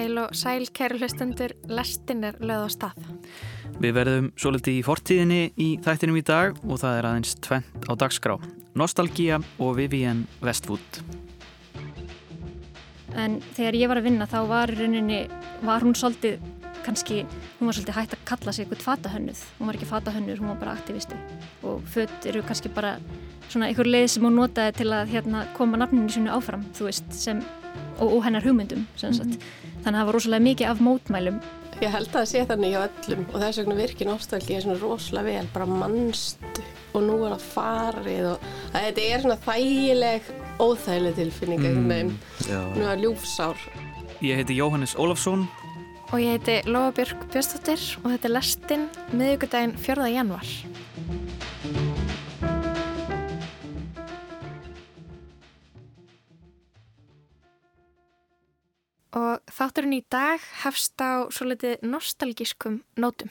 Heil og sæl, kæru hlustendur, lestin er löð á stað. Við verðum svolítið í fortíðinni í þættinum í dag og það er aðeins tvent á dagskrá. Nostalgía og Vivian Westwood. En þegar ég var að vinna þá var rauninni, var hún svolítið, kannski, hún var svolítið hægt að kalla sig eitthvað fatahönnuð. Hún var ekki fatahönnur, hún var bara aktivisti. Og född eru kannski bara svona einhver leið sem hún notaði til að hérna, koma nafninu sinu áfram, þú veist, sem, og, og hennar hugmyndum. Mm -hmm. Þannig að það var rosalega mikið af mótmælum. Ég held að það sé þannig hjá öllum og þess vegna virkir nostálgi er svona rosalega vel, bara mannstu og nú er það farið og að þetta er svona þægileg, óþægileg tilfinning mm, nú er ljúfsár. Ég heiti Jóhannes Ólafsson og ég heiti Lofabjörg Björnstóttir og þetta er lestinn miðugudaginn 4. januar. Og þátturinn í dag hefst á svo litið nostalgískum nótum.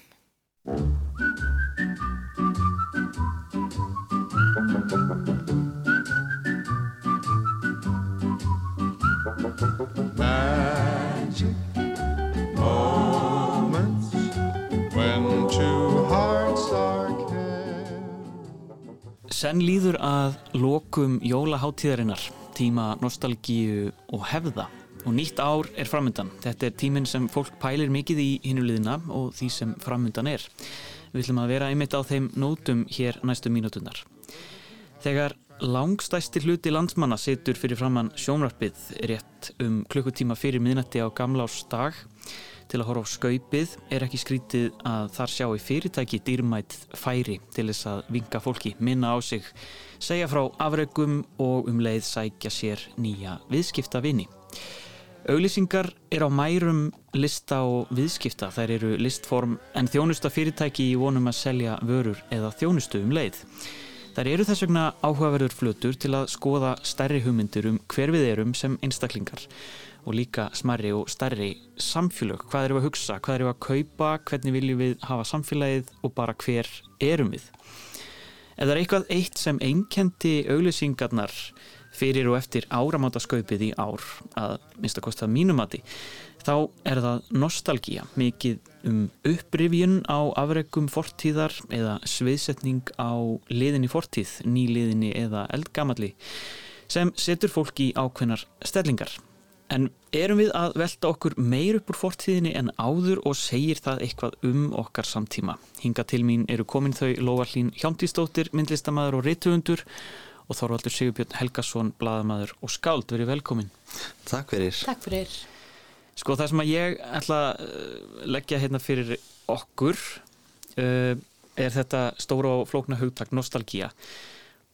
Magic moments when two hearts are care Senn líður að lokum jólaháttíðarinnar, tíma nostalgíu og hefða Og nýtt ár er framöndan. Þetta er tíminn sem fólk pælir mikið í hinuliðina og því sem framöndan er. Við ætlum að vera einmitt á þeim nótum hér næstu mínutunar. Þegar langstæsti hluti landsmanna situr fyrir framann sjónrarpið rétt um klukkutíma fyrir miðnætti á gamlásdag til að horfa á skaupið er ekki skrítið að þar sjá í fyrirtæki dýrmætt færi til þess að vinga fólki, minna á sig, segja frá afregum og um leið sækja sér nýja viðskipta vini. Auglýsingar er á mærum lista og viðskipta. Þær eru listform en þjónusta fyrirtæki í vonum að selja vörur eða þjónustu um leið. Þær eru þess vegna áhugaverður flutur til að skoða stærri hugmyndir um hver við erum sem einstaklingar og líka smarri og stærri samfélög. Hvað við að hugsa, hvað við að kaupa, hvernig viljum við hafa samfélagið og bara hver erum við. Ef það er eitthvað eitt sem einkendi auglýsingarnar fyrir og eftir áramátaskaupið í ár að minnst að kosta mínumati þá er það nostalgíja mikið um upprifjun á afregum fortíðar eða sviðsetning á liðinni fortíð, nýliðinni eða eldgamalli sem setur fólk í ákveðnar stellingar. En erum við að velta okkur meir upp úr fortíðinni en áður og segir það eitthvað um okkar samtíma? Hinga til mín eru komin þau Lóarlín Hjámtíðstóttir, myndlistamæður og rituundur og Þorvaldur Sigurbjörn Helgason, bladamæður og skáld, verið velkomin. Takk fyrir. Takk fyrir. Sko það sem að ég ætla að uh, leggja hérna fyrir okkur uh, er þetta stóra og flókna hugtak nostalgía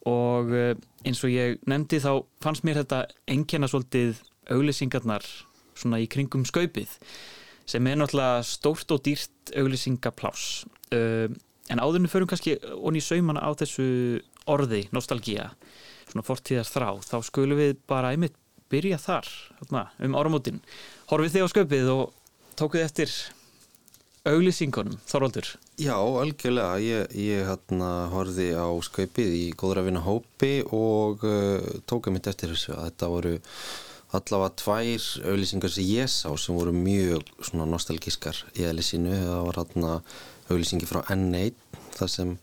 og uh, eins og ég nefndi þá fannst mér þetta engjana svolítið auglýsingarnar svona í kringum skaupið sem er náttúrulega stórt og dýrt auglýsingaplás uh, en áðurnu förum kannski onni í saumana á þessu orði, nostalgía svona fortíðar þrá, þá skulum við bara einmitt byrja þar um áramótin. Horfið þið á sköpið og tókuð eftir auglýsingunum, Þorvaldur? Já, algjörlega. Ég, ég hérna, horfið á sköpið í góðrafina hópi og uh, tókuð mitt eftir þessu að þetta voru allavega tvær auglýsingar sem ég sá sem voru mjög nostalgískar í eðli sínu. Það var hérna auglýsingi frá N1 það sem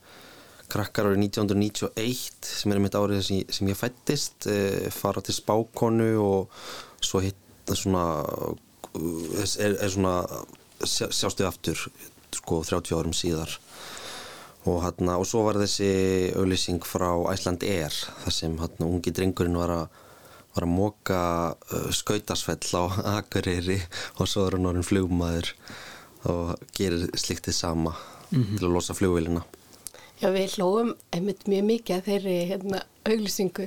krakkar árið 1991 sem er mitt árið sem, sem ég fættist e, fara til spákonu og svo hitt svona er, er svona sjá, sjástu aftur sko 30 árum síðar og hérna og svo var þessi auðlýsing frá Æsland Air þar sem hérna ungi drengurinn var að var að móka uh, skautasfell á Akureyri og svo er hann orðin flugmaður og gerir slikt þið sama mm -hmm. til að losa flugvilina Já, við hlóum einmitt mjög mikið að þeirri hérna, auglýsingu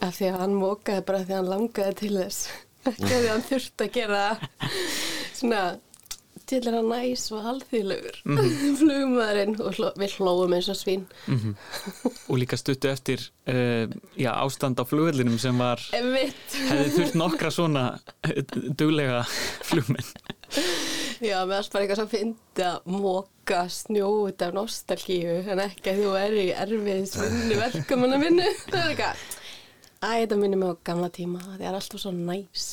af því að hann mókaði bara því að hann langaði til þess ekki að því að hann þurfti að gera svona til að hann næs og halðilegur mm -hmm. flugumæðurinn og hló, við hlóum eins og svín mm -hmm. og líka stuttu eftir uh, já, ástand á flugvellinum sem var hefði þurft nokkra svona duglega flugmenn Já, með alls bara eitthvað sem fyndi að móka snjó út af nostalgíu en ekki að þú er í erfið svinni verkumanna minnu það er eitthvað Æ, þetta minnir mig á gamla tíma það er alltaf svo næs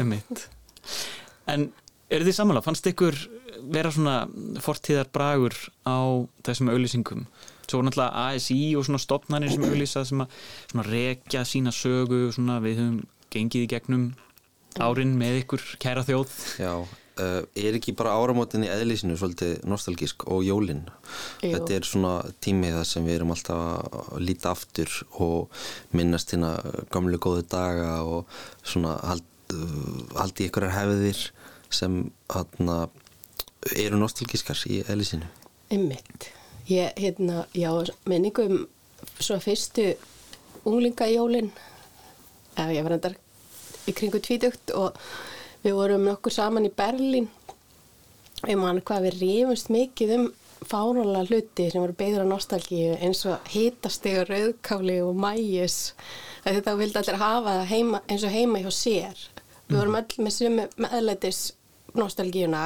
Emitt En Er þið samanlega, fannst ykkur vera svona fortíðar bragur á þessum auðlýsingum? Svo náttúrulega ASI og svona stopnarnir sem auðlýsa sem að svona rekja sína sögu svona við höfum gengið í gegnum árin með ykkur kæra þjóð. Já, uh, er ekki bara áramótin í eðlísinu svolítið nostalgísk og jólinn? Þetta er svona tími það sem við erum alltaf að líta aftur og minnast hérna gamlu góðu daga og svona hald, uh, haldi ykkur hefðir sem hana, eru nostalgískar í eðlísinu. Einmitt. Ég, hérna, já, minningum svo fyrstu unglingajólin ef ég var endar í kringu tvítugt og við vorum nokkur saman í Berlín. Ég man hvað við rífumst mikið um fáróla hluti sem voru beður á nostalgíu eins og hitastega rauðkáli og mæjus þetta vildi allir hafa það heima, eins og heima hjá sér. Við vorum öll með sömu meðleitis nostalgíuna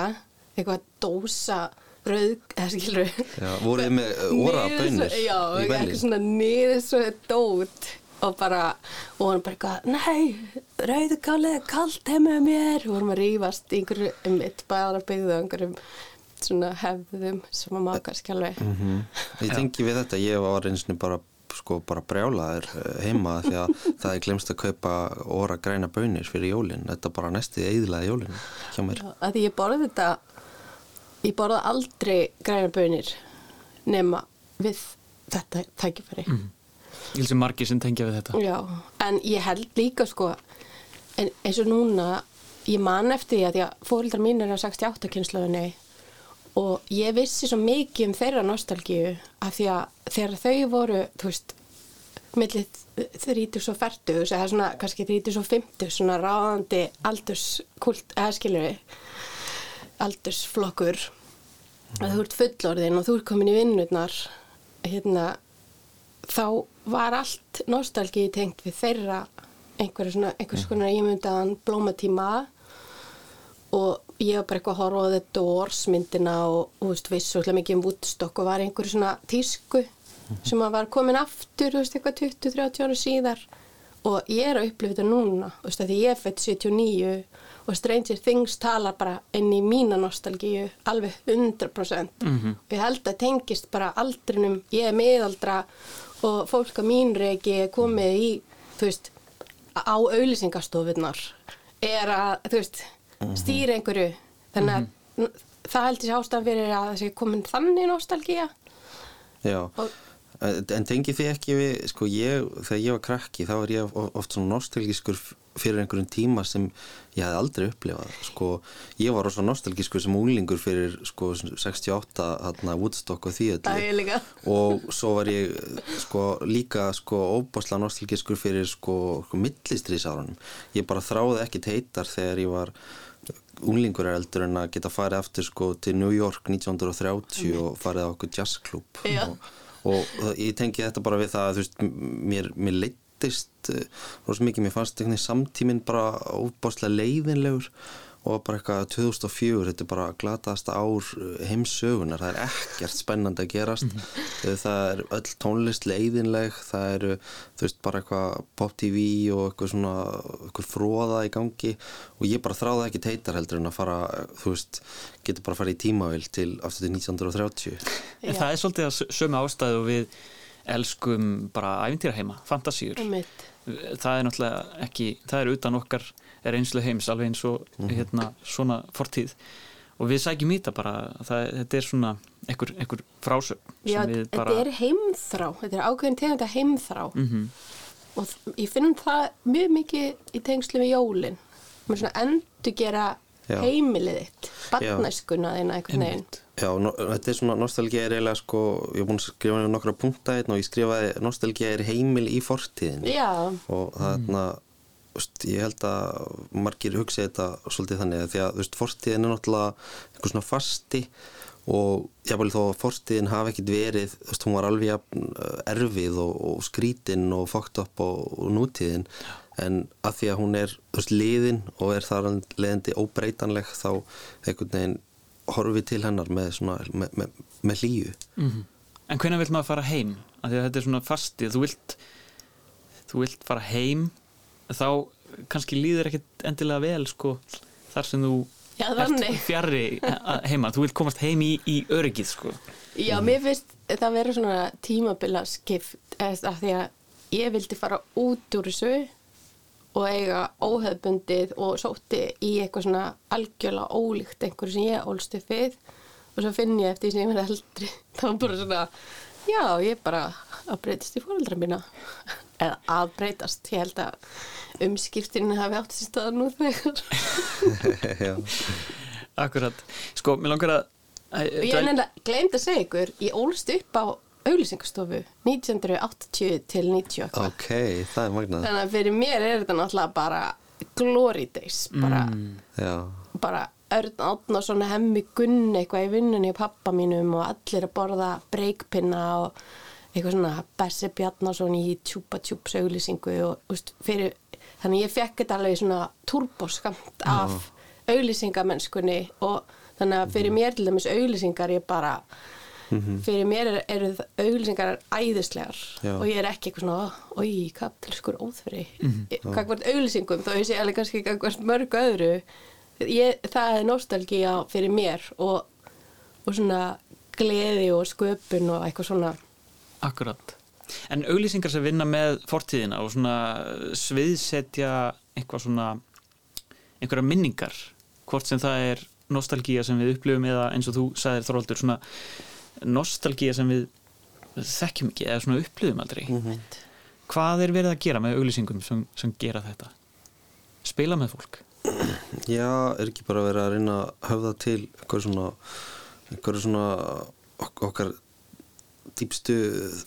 eitthvað dósa rauð, eða skilur Já, voruð með bönir Já, í eitthvað Berlín? svona niður svo dót og bara, og hann bara eitthvað nei, rauðkálið er kalt heima með mér, og vorum að rífast í einhverju um mitt bara byggðu einhverjum svona hefðum sem að maður kannski alveg Mhm. Ég tengi við þetta, ég var eins og bara sko bara brjálaður heima því að það er glemst að kaupa óra græna bönir fyrir jólin. Þetta bara næstið eðlaði jólin hjá mér. Já, að því ég borði þetta ég borði aldrei græna bönir nema við þetta tækifæri Ég held sem margir sem tengja við þetta. Já, en ég held líka sko en eins og núna ég man eftir því að því að fórildar mín er á 68 kynslaðunni og ég vissi svo mikið um þeirra nostalgíu af því að þegar þau voru þú veist millið þrítus og færtus eða svona kannski þrítus og fymtus svona ráðandi aldurskult eða skilur við aldursflokkur að þú ert fullorðin og þú ert komin í vinnurnar hérna þá var allt nostalgíu tengt við þeirra einhvers konar ímyndaðan blómatíma. Og ég var bara eitthvað að horfa á The Doors myndina og, og þú veist, vissi svolítið mikið um Woodstock og var í einhverju svona tísku sem að var komin aftur, þú veist, eitthvað 20-30 ára síðar. Og ég er að upplifa þetta núna, þú veist, því ég er fætt 79 og Stranger Things tala bara inn í mína nostalgíu alveg 100% Mhm. og ég held að tengist bara aldrinum, ég er miðaldra og fólk á mínreiki er komið í, þú veist, á auðlýsingastofunar er að, þú veist, stýra einhverju. Þannig að það heldur sér ástæðan fyrir að það sé komin þannig nostalgía. Já, Og- en en tengið þið ekki við, sko ég, þegar ég var krakki þá var ég of- oft svona nostalgískur fyrir einhverjum tíma sem ég hafði aldrei upplifað, sko. Ég var rosa nostalgískur sem unglingur fyrir sko 68, hérna Woodstock og því öllu og svo var ég sko líka sko óbáslega nostalgískur fyrir sko, sko millistriðsárunum ég bara þráði ekki teitar þegar ég var unglingur er eldur en að geta farið aftur sko til New York 1930 og farið á okkur jazzklub og, og ég tengi þetta bara við það að þú veist, mér, mér leittist uh, rosa mikið, mér fannst samtíminn bara óbáslega leiðinlegur og bara eitthvað 2004 þetta er bara glataðasta ár uh, heimsögunar, það er ekkert spennandi að gerast. Uh, það er öll tónlist leiðinleg, það eru þú veist bara eitthvað pop tv og eitthvað svona, eitthvað fróða í gangi. Og ég bara þráði ekki teitar heldur en að fara, þú veist getur bara að fara í tímavill til aftur til 1930 En það er svolítið að sömu ástæðu og við elskum bara æfintýraheima, fantasíur. Einmitt. Það er náttúrulega ekki, það er utan okkar er einslu heims alveg eins og hérna svona fortíð. Og við sækjum í þetta bara, það, þetta er svona einhver, einhver frásögn Já, sem við þetta bara er heimþrá þetta er ákveðin tegunda heimþrá. Mhm. og þ- ég finn það mjög mikið í tengslu við jólin. Með svona endur gera heimilið þitt barnæskuna þína einhvern veginn. Já, no, þetta er svona, nostalgía er eiginlega sko, ég er búin að skrifa nefnir nokkra punkta hérna og ég skrifaði nostalgía er heimil í fortíðin Já, og það er þarna veist, ég held að margir hugsa þetta svolítið þannig að því að veist, fortíðin er náttúrulega eitthvað svona fasti og jáfnvel þó að fortíðin hafi ekkit verið, veist, hún var alveg uh, erfið og, og skrítin og fókt upp og, og nútíðin en að því að hún er liðin og er þar leðandi óbreytanleg þá einhvern veginn horfið til hennar með, svona, með, með, með hlýju Mhm. En hvenær vill maður fara heim? Því að þetta er svona fastið, þú vilt þú vilt fara heim þá kannski líður ekkit endilega vel sko þar sem þú Já, fjarrri að- heima, þú vilt komast heim í, í öryggið sko. Já, mér finnst það vera svona tímabila skipt eða af því að ég vildi fara út úr þessu og eiga óhefbundið og sótti í eitthvað svona algjörlega ólíkt einhverju sem ég ólst upp við. Og svo finn ég eftir því sem ég verði eldri. Þá bara svona, já, ég bara að breytast í fóreldra mína eða að breytast, ég held að umskiptinu hafi átt sér staða nú þegar Já. Akkurat, sko, mér langar að Og ég er nefnilega glemt að segja ykkur, ég ólst upp á auglýsingastofu 1980 til 90 eitthvað. Ok, það er magnað. Þannig að fyrir mér er þetta náttúrulega bara glory days, bara, Já, bara Örn Átnason, hemmi Gunn eitthvað í vinnunni í pappa mínum og allir að borða breykpinna og eitthvað svona Bessi Bjarnason í Tjúpa Tjúps auglýsingu og úst, fyrir, þannig ég fekk þetta alveg svona turboskamt af auglýsingamennskunni og þannig að fyrir mér til dæmis auglýsingar ég bara fyrir mér eru er auglýsingar æðislegar Já. og ég er ekki eitthvað svona oi, kaptilskur óþfri hvað hvort auglýsingum, þó ég sé alveg kannski hvort mörgu öðru ég, það er nostalgía fyrir mér og, og svona gleði og sköpun og eitthvað svona Akkurat. En auglýsingar sem vinna með fortíðina og svona sviðsetja eitthvað svona einhverja minningar, hvort sem það er nostalgía sem við upplifum eða eins og þú sagðir Þorvaldur, svona nostalgía sem við þekkjum ekki eða svona upplifum aldrei. Hvað er verið að gera með auglýsingum sem, sem gera þetta? Spila með fólk? já, er ekki bara verið að reyna að höfða til einhverju svona, einhverju svona ok okkar dýpstu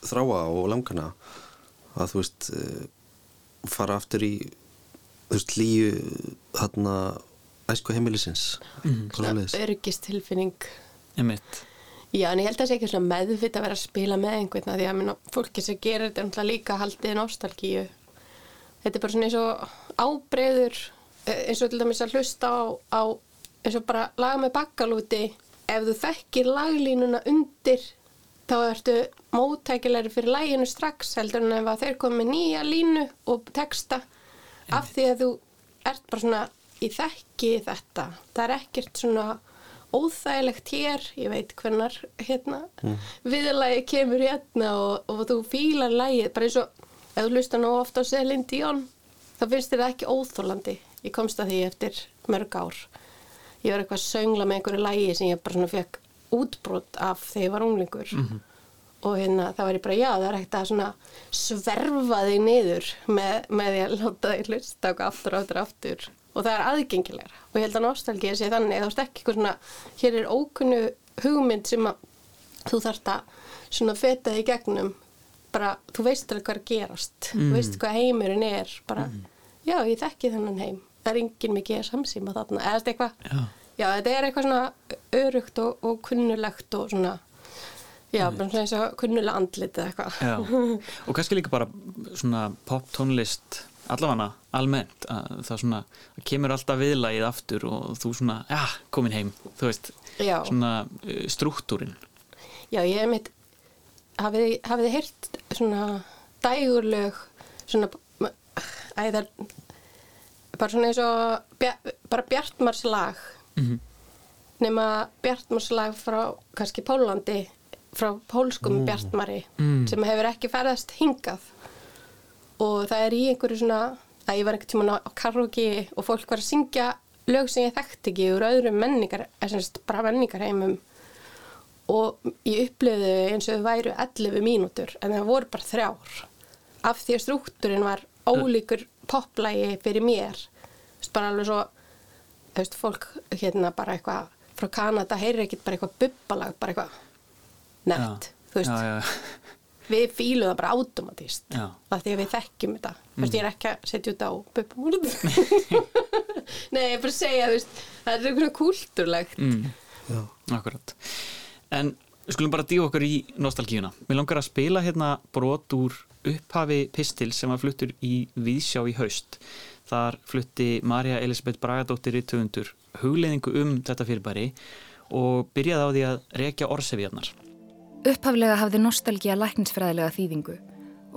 þráa og langana að þú veist eh, fara aftur í þú veist líu þarna æsku heimilisins mm. örgistilfinning Emitt. Já, en ég held að það sé ekki svona meðvitt að vera að spila með einhvern að því að minna, fólki sem gerir þetta er náttúrulega líka haldið nostalgíu. Þetta er bara svona eins og ábreyður, eh, eins og til dæmis að hlusta á, á eins og bara laga með bakkalúti. Ef þú þekkir laglínuna undir, þá ertu móttækilegri fyrir læginu strax heldur en ef að þeir komi nýja línu og texta. Af því að þú ert bara svona, ég þekki þetta. Það er ekkert svona óþægilegt hér, ég veit hvernar hérna, viðlagi kemur hérna og, og þú fílar lagið, bara eins og ef þú hlustar nú ofta á Selin Dion þá finnst þér ekki óþólandi ég komst að því eftir mörg ár. Ég var eitthvað að söngla með einhverju lagi sem ég bara svona fekk útbrot af þegar ég var unglingur. Og hérna það var ég bara já það er ekkert að sverfa þig niður með, með því að láta þig hlusta okkur aftur og aftur aftur. Og það er aðgengilegra. Og ég held að nostalgía sé þannig þá ekki eitthvað svona hér er ókunnu hugmynd sem að þú þarft að svona feta þig gegnum. Bara þú veist alveg hvað er að gerast. Þú veist hvað heimurinn er. Bara já ég þekki þennan heim. Það er engin mikið samsýma þarna. Eða eitthvað. Já þetta er eitthvað svona örugt og, og kunnulegt og svona já bara svona eins og kunnulega andlit eða eitthvað. Já, og kannski líka bara svona pop tónlist allavega almennt að það svona, það kemur alltaf viðlagið aftur og þú svona, já, komin heim þú veist, Já. svona uh, struktúrin. Já, ég hef mitt hafið, þið- heyrt svona dægurlög svona æðar bara svona eins og bara Bjartmars lag Mhm. nema Bjartmars lag frá kannski Pólandi frá pólskum Bjartmari sem hefur ekki ferðast hingað. Og það er í einhverju svona að ég var einhvern tímann á karaoke og fólk var að syngja lög sem ég þekkti ekki úr öðrum menningar, sagt bara menningarheimum. Og ég upplifði þau eins og þau væru 11 mínútur en það voru bara þrjár. Af því að struktúrin var ólíkur poplægi fyrir mér. Bara alveg svo veist, fólk hérna bara eitthvað frá Kanada heyrir ekkert bara eitthvað bubbalag bara eitthvað nett, þú veist, já, já, við fílum það bara automatíst Já. af því að við þekkjum þetta. Þú veist, ég er ekki að setja út á bubbamúlið nei, ég er bara að segja þú veist, það er einhverjum kúlturlegt mm, akkurat. En við skulum bara díu okkur í nostalgíuna. Mér langar að spila hérna brot úr upphafi pistil sem var fluttur í Víðsjá í haust þar flutti Marja Elisabeth Bragadóttir í töfundur hugleiðingu um þetta fyrirbæri og byrjaði á því að rekja orsefjarnar Upphaflega hafði nostalgía læknisfræðilega þýðingu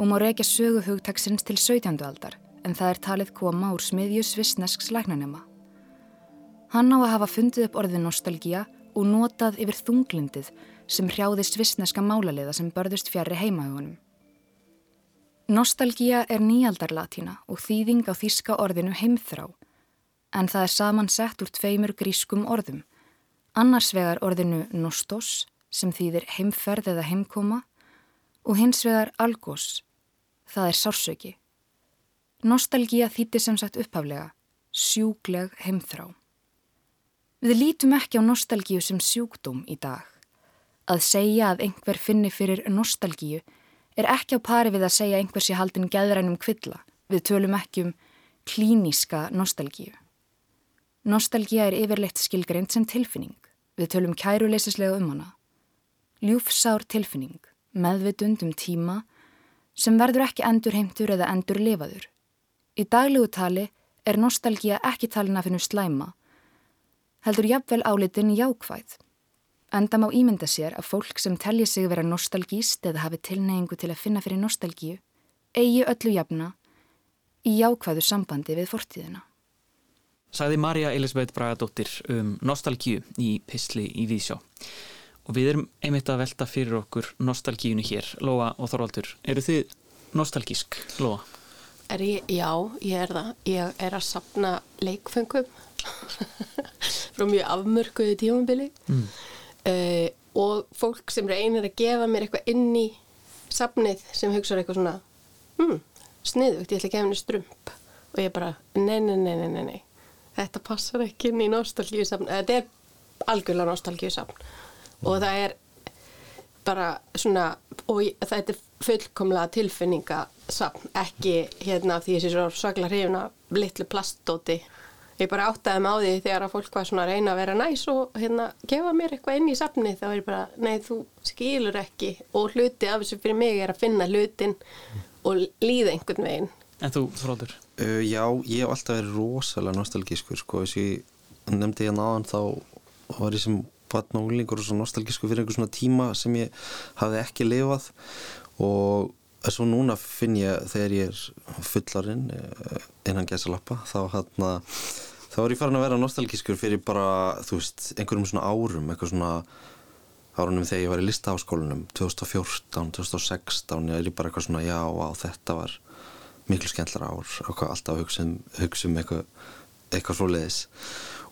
og má reykja sögu hugtaksins til 17. aldar en það er talið koma úr smiðju svissnesks læknanema. Hann á að hafa fundið upp orðið nostalgía og notað yfir þunglindið sem hrjáði svisneska málaliða sem börðust fjari heimahugunum. Nostalgía er nýjaldarlatína og þýðing á þýska orðinu heimþrá, en það er samansett úr tveimur grískum orðum. Annars vegar orðinu nostos, sem þýðir heimferð eða heimkoma, og hins vegar algos, það er sársöki. Nostalgía þýttir sem sagt upphaflega, sjúgleg heimþrá. Við lítum ekki á nostalgíu sem sjúkdóm í dag. Að segja að einhver finni fyrir nostalgíu er ekki á pari við að segja einhver sé haldin gæðrænum kvilla. Við tölum ekki um klíníska nostalgíu. Nostalgía er yfirleitt skilgreint sem tilfinning. Við tölum kæruleysislega um hana. Ljúfsár tilfinning, meðvitund um tíma sem verður ekki endur heimtur eða endur lifaður. Í daglegu tali er nostalgía ekki talin að finna slæma heldur jafnvel álitin jákvæð. Enda má ímynda sér að fólk sem telji sig vera nostalgíst eða hafi tilneyingu til að finna fyrir nostalgíu eigi öllu jafna í jákvæðu sambandi við fortíðina. Sæði Marja Elisabeth Bragadóttir um nostalgíu í Pistli í Vísjá. Og við erum einmitt að velta fyrir okkur nostalgíunu hér. Lóa og Þorvaldur, eru þið nostalgísk, Lóa? Er ég, já, ég er það. Ég er að sapna leikfengum frá mjög afmörkuðu tímambili mm. Uh, og fólk sem reynir að gefa mér eitthvað inn í sapnið sem hugsaður eitthvað svona hmm, sniðugt, ég ætla að gefa henni strump og ég bara, nei, nei, nei, nei, nei, nei. þetta passar ekki inn í nostalgíu sapn þetta er algjörlega nostalgíu sapn mm. og það er bara svona og þetta er fullkomlega tilfinningasapn ekki hérna því þessi svo svakla hrifna litlu plastóti ég bara áttaði mig á því þegar að fólk var svona að reyna að vera næs og hérna gefa mér eitthvað inn í safni þá er ég bara, nei þú skilur ekki og hluti af þessu fyrir mig er að finna hlutin og líða einhvern veginn. En þú, Þróldur? Uh, já, ég hef alltaf verið rosalega nostalgískur sko, þess að ég nefndi hérna aðan þá var ég sem vatn og úlingur og svo nostalgískur fyrir einhver svona tíma sem ég hafði ekki lifað og svo núna finn ég þegar ég er fullarinn eh, innan gæsalappa þá hann að þá er ég farin að vera nostalgískur fyrir bara, þú veist, einhverjum svona árum, eitthvað svona árunum þegar ég var í listaháskólanum 2014, 2016 ég er bara eitthvað svona, já, á þetta var miklu skemmtlar ár alltaf að hugsa um, hugsa um eitthvað eitthvað svo leiðis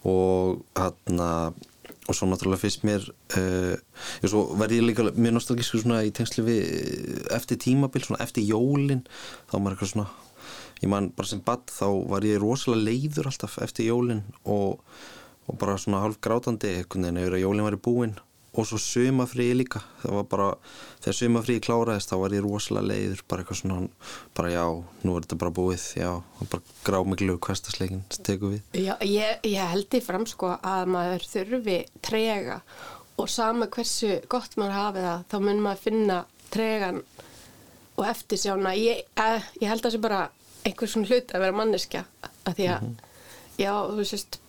og hann að og svo náttúrulega fyrst mér uh, svo verði ég líka mjög nostalgískur svona í tengslu við eftir tímabil, svona eftir jólin þá var eitthvað svona ég man bara sem badd þá var ég rosalega leiður alltaf eftir jólinn og, og bara svona halv grátandi einhvern veginn yfir að jólinn var í búinn og svo sumafríi líka það var bara, þegar sumafríi kláraðist þá var ég rosalega leiður, bara eitthvað svona bara já, nú er þetta bara búið já, bara grámiglu hverstasleikin teku við. Já, ég, ég held í fram sko að maður þurfi trega og sama hversu gott maður hafi það, þá mun maður finna tregan og eftir sjána ég, eh, ég held að það sé bara einhver svona hlut að vera manneskja að því að, mm -hmm. já, þú veist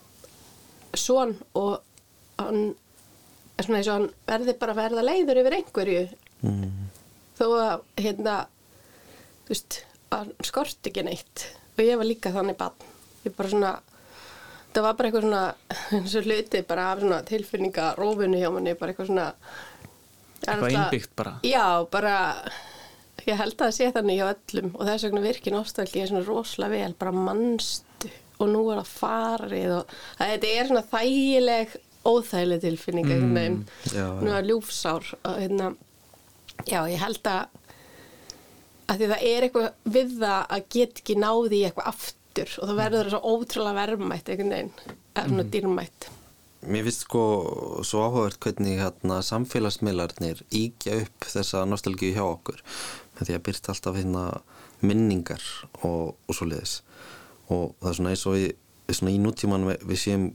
svon og hann er svona eins og hann verði bara að verða leiður yfir einhverju mm. þó að, hérna þú veist, hann skort ekki neitt og ég var líka þannig bann ég bara svona það var bara eitthvað svona eins og hluti bara af svona tilfinningarófunni hjá manni bara eitthvað svona eitthvað innbyggt bara já, bara ég held að það sé þannig hjá öllum og þess vegna virkir nostálgi svona rosalega vel, bara mannstu og nú er það farið og það, þetta er svona þægileg óþægileg tilfinning mm, nú er ljúfsár og hérna já, ég held að að því það er eitthvað við það að get ekki náði í eitthvað aftur og það verður svo ótrúlega verðmætt einhvern veginn, er svona mm. dýrmætt. Mér finnst sko svo áhugavert hvernig hérna, samfélagsmiðlarnir íkja upp þessa nostálgíu hjá okkur því að byrta alltaf hérna minningar og, og svo leiðis og það er svona eins og við, svona í nútíman við, við séum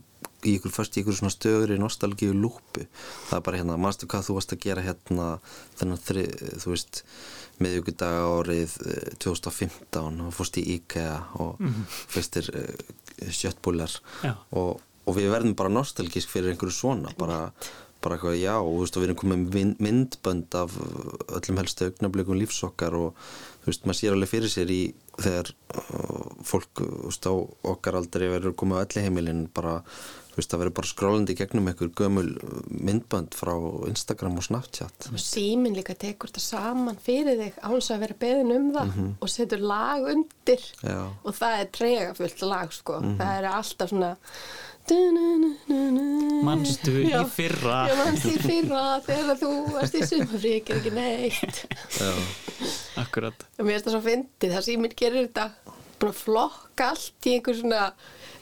í ykkur fyrst í ykkur svona stöður í nostalgíu lúpu það er bara hérna, mannstu hvað þú varst að gera hérna þennan þrið, þú veist miðugudaga árið 2015 og fórst í IKEA og mm -hmm. fyrstir uh, sjöttbúlar og, og við verðum bara nostalgísk fyrir einhverju svona bara bara eitthvað já og þú veist og við erum komið myndbönd af öllum helstu augnablikum lífsokkar og þú veist maður sér alveg fyrir sér í þegar uh, fólk þú veist á okkar aldrei verður komið á öllu heimilin bara þú veist, það verður bara skrólandi gegnum einhver gömul myndbönd frá Instagram og Snapchat. Og símin líka tekur þetta saman fyrir þig áns að vera beðin um það og setur lag undir. Já. og það er tregafullt lag sko. Það er alltaf svona Manstu Já. í fyrra? Ég manst í fyrra þegar þú varst í sumafrí ekki ekki neitt. Akkurat. Og mér finnst það svo fyndið það símin gerir þetta búin að flokka allt í einhver svona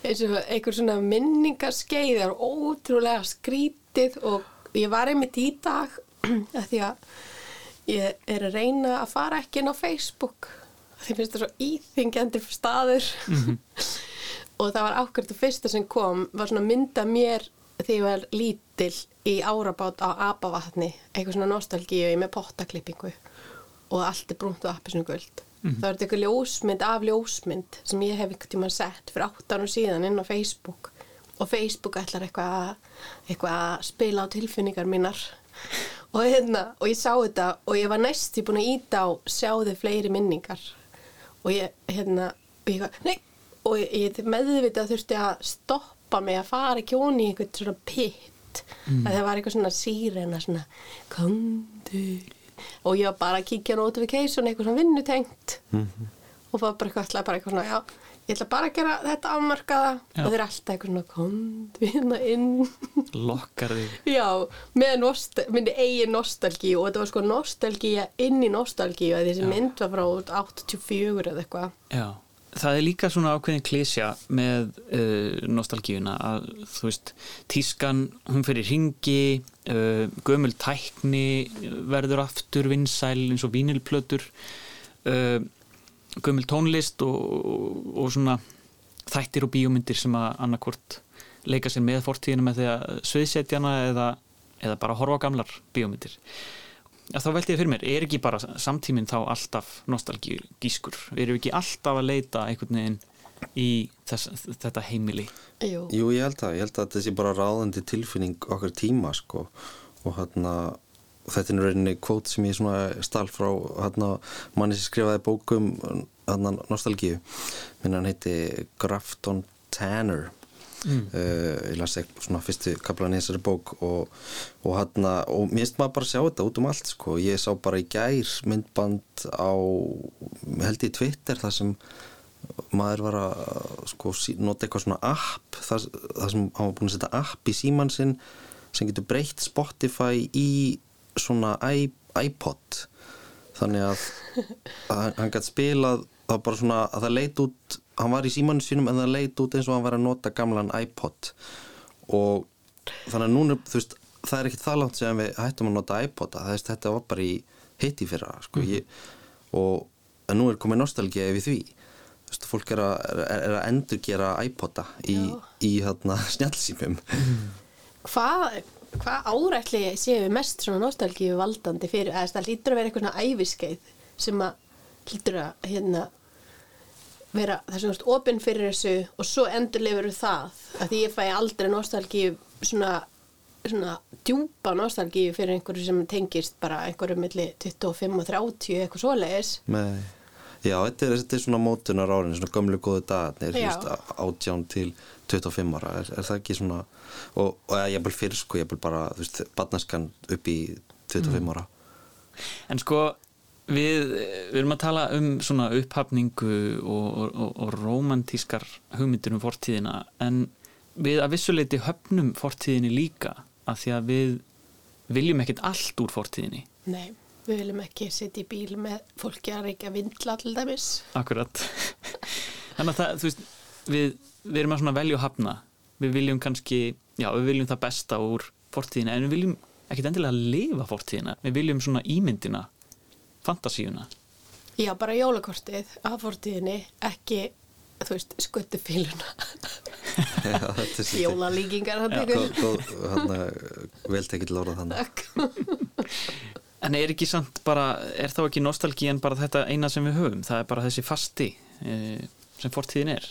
einhver svona minningaskeið það er ótrúlega skrítið og ég var einmitt í dag að því að ég er að reyna að fara ekki inn á Facebook. Því finnst það svo íþingjandi staður og það var ákveður fyrsta sem kom var svona mynda mér þegar ég var lítil í árabát á apavatni eitthvað svona nostalgíu með pottaklippingu og allt er brúnt og appisnum guld það var eitthvað ljósmynd af ljósmynd sem ég hef einhvern tíma sett fyrir átt árum síðan inn á Facebook. Og Facebook ætlar eitthvað að, eitthvað að spila á tilfinningar mínar. Og, hérna, og ég sá þetta og ég var næsti búin að íta á sjáðu fleiri minningar. Og ég, hérna, og ég, nei, og ég, meðvitað þurfti að stoppa mig að fara ekki onni í einhvern svona pitt að það var eitthvað svona sírena svona, komdu. Og ég var bara að kíkja notification eitthvað svona vinnutengt. Og það var bara eitthvað, bara eitthvað svona, já ég ætla bara að gera þetta afmarkaða Já. og þeir alltaf eitthvað svona, komdu hérna inn. Lokkar þig. Já, með eigin nostalgíu. Og þetta var sko nostalgíja inn í nostalgíu þessi mynd var frá 84 eða eitthvað. Já, það er líka svona ákveðin klísja með uh, nostalgíuna að þú veist, tískan hún fyrir ringi uh, gömul tækni verður aftur vinsæl eins og vínilplötur uh, gömul tónlist og, og, og svona þættir og bíómyndir sem að annarkvort leika sér með fortíðina með því að sviðsetjana eða, eða bara horfa gamlar bíómyndir þá velti ég fyrir mér, er ekki bara samtíminn þá alltaf nostalgískur? Erum við ekki alltaf að leita einhvern veginn í þess, þetta heimili? Jú. Jú, ég held að, ég held að þetta sé bara ráðandi tilfinning okkar tíma, sko og hérna, þetta er nú reyninni kvót sem ég svona stál frá hérna, manni sem skrifaði bókum hérna, nostalgíu minn hann heiti Grafton Tanner mm. ég las ekki svona fyrstu kaplan í þessari bók og, og hérna, og mér finnst maður bara að sjá þetta út um allt, sko, ég sá bara í gær myndband á held ég Twitter þar sem maður var að sko, nota eitthvað svona app þar, þar sem hann var búin að setja app í síman sinn sem getur breytt Spotify í svona iPod þannig að, að hann gæti spilað það bara svona að það leit út hann var í símanu sínum en það leit út eins og hann var að nota gamlan iPod. Og þannig að núna þú veist, það er ekkit það langt sem við hættum að nota iPod það veist, þetta var bara í hitti fyrra sko, ég, og en nú er komið nostalgía yfir því. Þú veist, fólk er að, er, er að endurgera iPoda í, í hérna, snjálsýmum Hvað, hvað árætli séu við mest svona nostalgíu valdandi fyrir, eða það lítur að vera eitthvað svona æviskeið sem að lítur að hérna vera þess að opinn fyrir þessu og svo endurlefur það. Að því ég fæ aldrei nostalgíu svona, svona djúpa nostalgíu fyrir einhverju sem tengist bara einhverju milli 25 og 30 eitthvað svoleiðis. Með Já, þetta er, þetta er svona mótunar árin, svona gömlu góðu dagarnir, átján til 25 ára, er, er það ekki svona, og, og ég er bara fyrir, sko, ég er bara, þú veist, barnaskan upp í 25 ára. En sko, við, við erum að tala um svona upphafningu og, og, og, romantískar hugmyndir um fortíðina en við að vissuleiti höfnum fortíðinni líka að því að við viljum ekkert allt úr fortíðinni. Nei, við viljum ekki setja í bíl með fólki að reykja vindla til dæmis. Akkurat. Þannig að það, þú veist, við, við erum að svona velja og hafna. Við viljum kannski, já, við viljum það besta úr fortíðina en við viljum ekkert endilega lifa fortíðina, við viljum svona ímyndina fantasíuna Já, bara jólakortið af fortíðinni, ekki, þú veist, skuttufíluna, Já, þetta er svolítið- jólalíkingar hann tekur. góð, hann. En er ekki samt bara, er þá ekki nostalgían bara þetta eina sem við höfum? Það er bara þessi fasti eh, sem fortíðin er.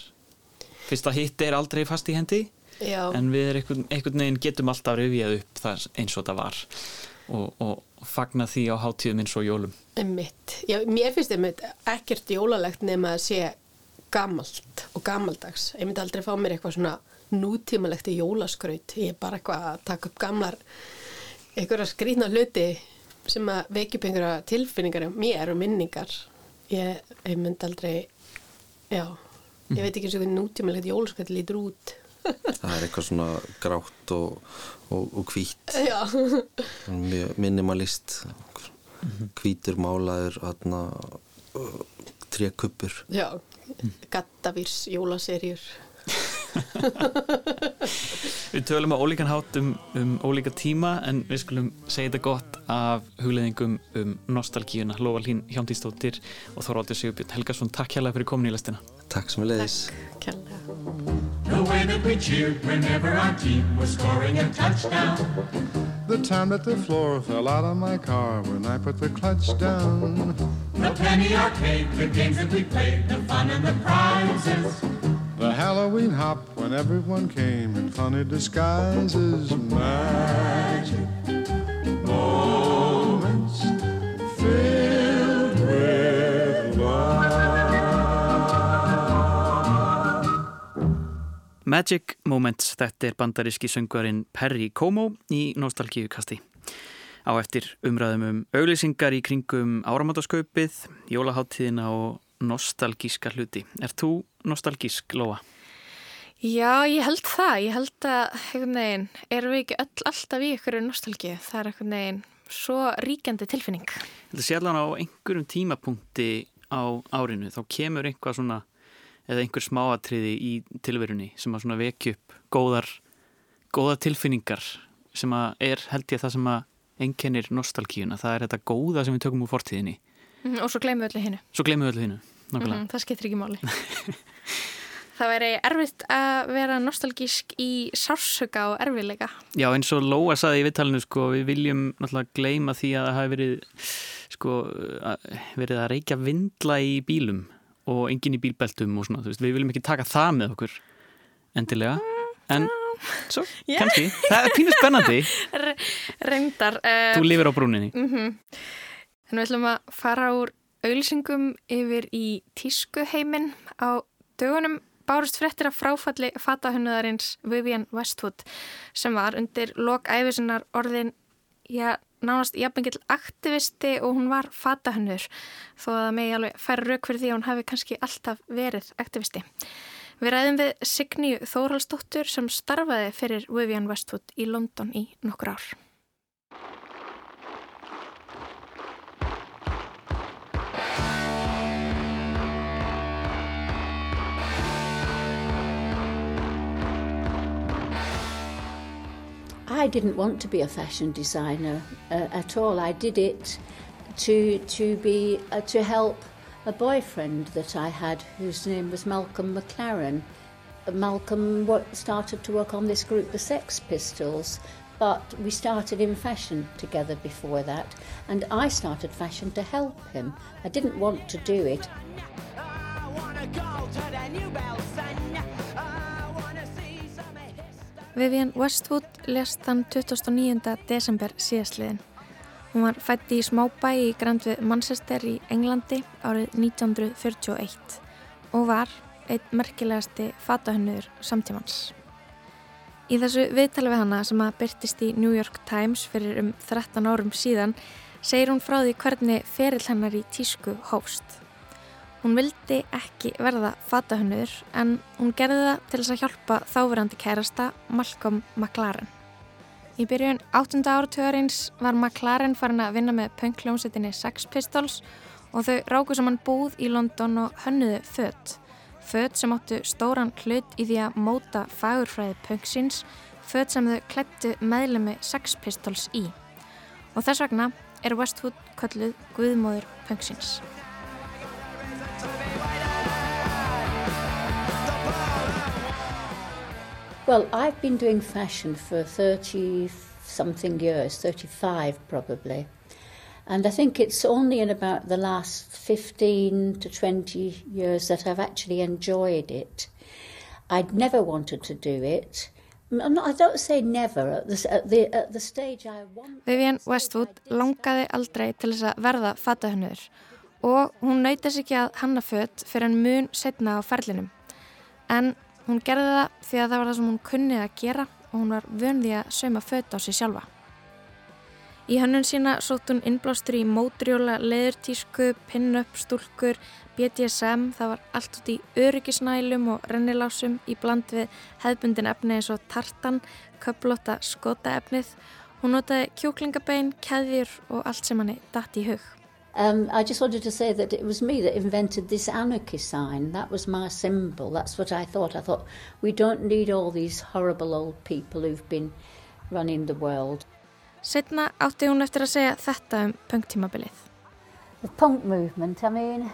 Fyrst að hitt er aldrei fast í hendi, Já, en við er einhvern, einhvern veginn getum alltaf rifjað upp það eins og það var og, og fagna því á hátíðum eins og jólum. Já, mér finnst einmitt ekkert jólalegt nema að sé gamalt og gamaldags. Ég myndi aldrei fá mér eitthvað svona nútímalegt í jólaskraut. Ég er bara eitthvað að taka upp gamlar einhverja skrýtna hluti sem að vekja upp einhverja tilfinningar um mér og minningar. Ég, ég myndi aldrei já, ég veit ekki eins og hvernig nútímalegt jólaskraut lítur út það er eitthvað svona grátt og, og, og hvít. Minimalist. Hvítur málaður aðna trékuppur já. Gattavírs jólaserjur Við tölum á ólíkan hátt um, um ólíka tíma en við skulum segja þetta gott af hugleðingum um nostalgíuna. Lóa Lín Hjándísdóttir og Þorvaldur Sigurbjörn Helgarsson, takk hérlega fyrir komin í lestina. Takk sem við leiðis kærlega The way that we cheered whenever our team was scoring a touchdown. The time that the floor fell out of my car when I put the clutch down. The penny arcade, the games that we played, the fun and the prizes. The Halloween hop when everyone came in funny disguises. Magic Magic Moments, þetta er bandaríski söngvarinn Perry Como í Nostalgíukasti. Á eftir umræðum um auglýsingar í kringum áramátaskaupið, jólaháttíðina og nostalgíska hluti. Er þú nostalgísk, Lóa? Já, ég held það. Ég held að, einhvern veginn, erum við ekki öll alltaf í ykkur nostalgíu. Það er einhvern veginn svo ríkjandi tilfinning. Þetta sé allan á einhverjum tímapunkti á árinu, þá kemur einhvað svona, eða einhver smáatriði í tilverunni sem að svona vekja upp góðar, góðar tilfinningar sem að er, held ég, það sem að einkennir nostalgíuna. Það er þetta góða sem við tökum úr fortíðinni. Mhm, Og svo gleymum við öllu hinnu. Svo glemum við öllu þínu, nákvæmlega. Mhm, Það skiptir ekki máli. það væri erfitt að vera nostalgísk í sársöka og erfiðleika. Já, eins og Lóa saði í vittalinu, sko, við viljum náttúrulega gleyma því að það hafi verið, sko, að, verið að reykja vindla í bílum og enginn í bílbeltum og svona, þú veist, við viljum ekki taka það með okkur endilega, en svo, Já. kannski, það er pínu spennandi, Reyndar. Uh, þú lifir á brúninni. mm En við ætlum að fara úr auðlýsingum yfir í tískuheimin á dögunum bárust fréttir af fráfalli fatahunnaðarins Vivian Westwood sem var undir lok æfisinnar orðin já, nánast jafnengill aktivisti og hún var fatahönnur þó að það megi alveg færa rauk fyrir því að hún hafi kannski alltaf verið aktivisti. Við ræðum við Signíu Þórhalsdóttur sem starfaði fyrir Vivian Westwood í London í nokkur ár. I didn't want to be a fashion designer uh, at all. I did it to to be uh, to help a boyfriend that I had, whose name was Malcolm McLaren. Uh, Malcolm started to work on this group, the Sex Pistols, but we started in fashion together before that, and I started fashion to help him. I didn't want to do it. Vivian Westwood lest þann 29. desember síðastliðin. Hún var fætt í smábæ í Grandvið Manchester í Englandi árið 1941 og var eitt merkilegasti fatahönnur samtímans. Í þessu viðtali við hana sem að byrtist í New York Times fyrir um 13 árum síðan segir hún frá því hvernig ferill hennar í tísku hófst. Hún vildi ekki verða fatahönnur en hún gerði það til þess að hjálpa þáverandi kærasta Malcolm McLaren. Í byrjun 8. áratögarins var McLaren farin að vinna með punkljómsettinni Sex Pistols og þau ráku saman búð í London og hönnuðu född. Född sem áttu stóran hlut í því að móta fagurfræði punksins, född sem þau klættu meðlemi Sex Pistols í. Og þess vegna er Westwood kölluð Guðmóður punksins. Well, I've been doing fashion for 30 something years, 35 probably. And I think it's only in about the last 15 to 20 years that I've actually enjoyed it. I'd never wanted to do it. I'm not, I don't say never. At the, at the, at the stage I want. Vivian Westwood langaði aldrei til þess að verða fatahönnur og hún þess ekki að hanna fött fyrir en mun setna á ferlinum. En Hún gerði það því að það var það sem hún kunnið að gera og hún var vöndi að sauma fött á sig sjálfa. Í hannun sína sótt hún innblástur í mótrjóla, leðurtísku, pin-up, stúlkur, BDSM, það var allt út í öryggisnælum og rennilásum í bland við hefðbundin efni eins og tartan, köplóta skotaefnið. Hún notaði kjúklingabein, keðjur og allt sem hann dætt í hug. Um, I just wanted to say that it was me that invented this anarchy sign. That was my symbol. That's what I thought. I thought we don't need all these horrible old people who've been running the world. Setna átti hún eftir að segja þetta um punktímabilið. The punk movement, I mean,